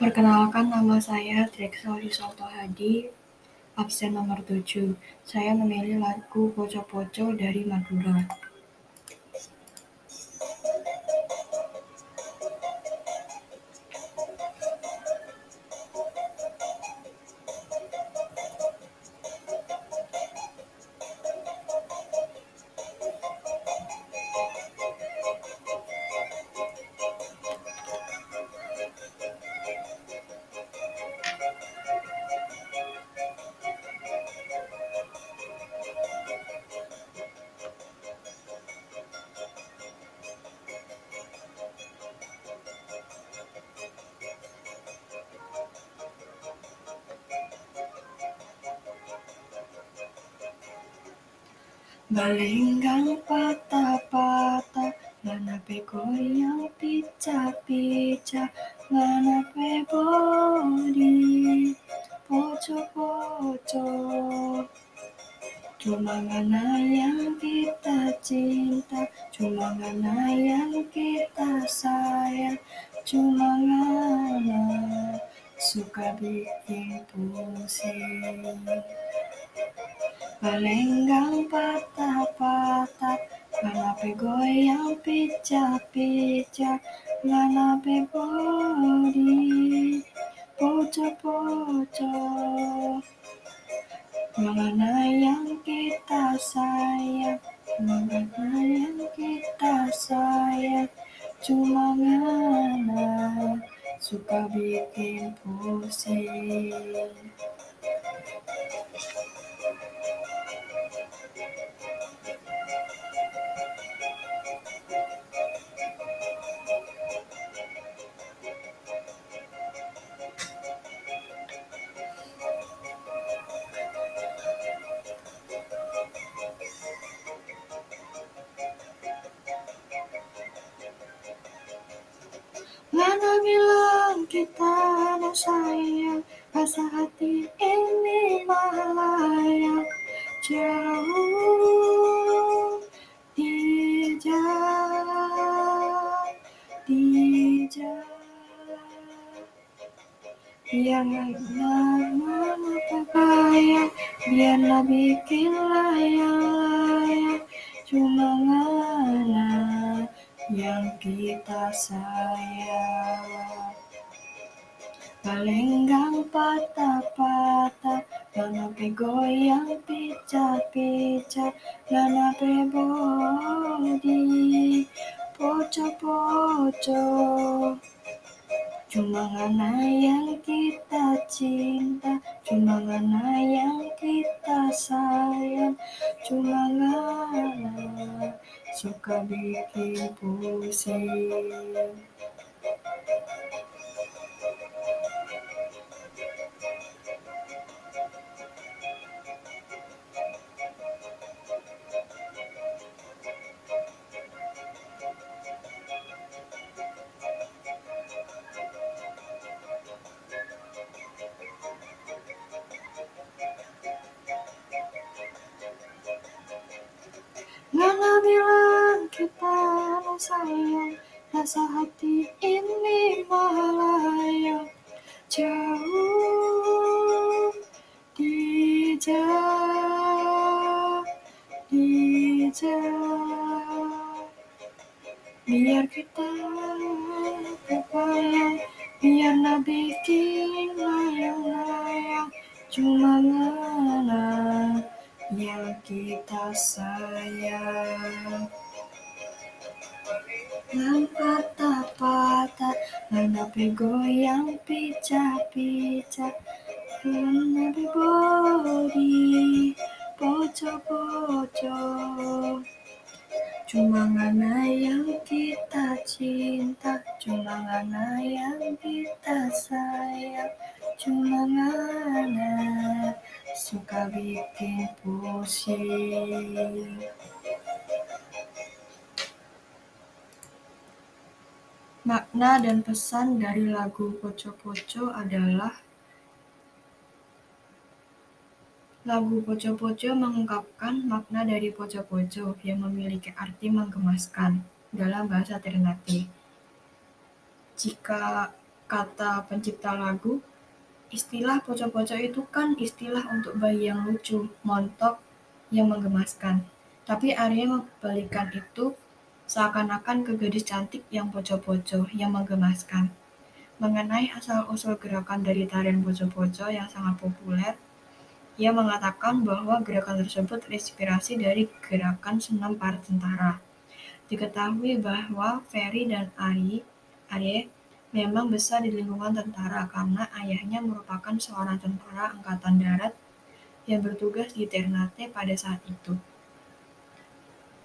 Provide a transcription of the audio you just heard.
Perkenalkan nama saya Drexel Yusalto Hadi, absen nomor 7. Saya memilih lagu Poco-Poco dari Madura. Balenggang patah-patah, nganape goyang picah-picah, nganape bodi poco-poco. Cuma ngana yang kita cinta, cuma ngana yang kita sayang, cuma ngana suka bikin pusing. Balenggang patah-patah, nganape goyang picah-picah, nganape bodi poco-poco. Mana yang kita sayang, mana yang kita sayang, cuma ngana suka bikin pusing. Kita no sayang, rasa hati ini malayang jauh di jalan, di jalan. Biar mana bayang, biarlah bikin layang-layang, cuma ngana yang kita sayang. Balenggang patah-patah, nganape goyang picah-picah, nganape bodi poco-poco. Cuma ngana yang kita cinta, cuma ngana yang kita sayang, cuma ngana suka bikin pusing. Kita sayang, rasa hati ini malayang jauh di jalan, di jalan. Biar kita berbayang, biar bikin layang-layang, cuma ngana yang kita sayang. Nang patah-patah, nganape goyang picah-picah, nganape bodi poco-poco. Cuma ngana yang kita cinta, cuma ngana yang kita sayang, cuma ngana suka bikin pusing. Makna dan pesan dari lagu Poco-Poco adalah Lagu Poco-Poco mengungkapkan makna dari poco-poco yang memiliki arti menggemaskan dalam bahasa Ternate. Jika kata pencipta lagu, istilah poco-poco itu kan istilah untuk bayi yang lucu, montok, yang menggemaskan. Tapi Arya membalikan itu seakan-akan ke gadis cantik yang poco-poco, yang menggemaskan. Mengenai asal-usul gerakan dari tarian poco-poco yang sangat populer, ia mengatakan bahwa gerakan tersebut terinspirasi dari gerakan senam para tentara. Diketahui bahwa Ferry dan Ari, Arye memang besar di lingkungan tentara karena ayahnya merupakan seorang tentara angkatan darat yang bertugas di Ternate pada saat itu.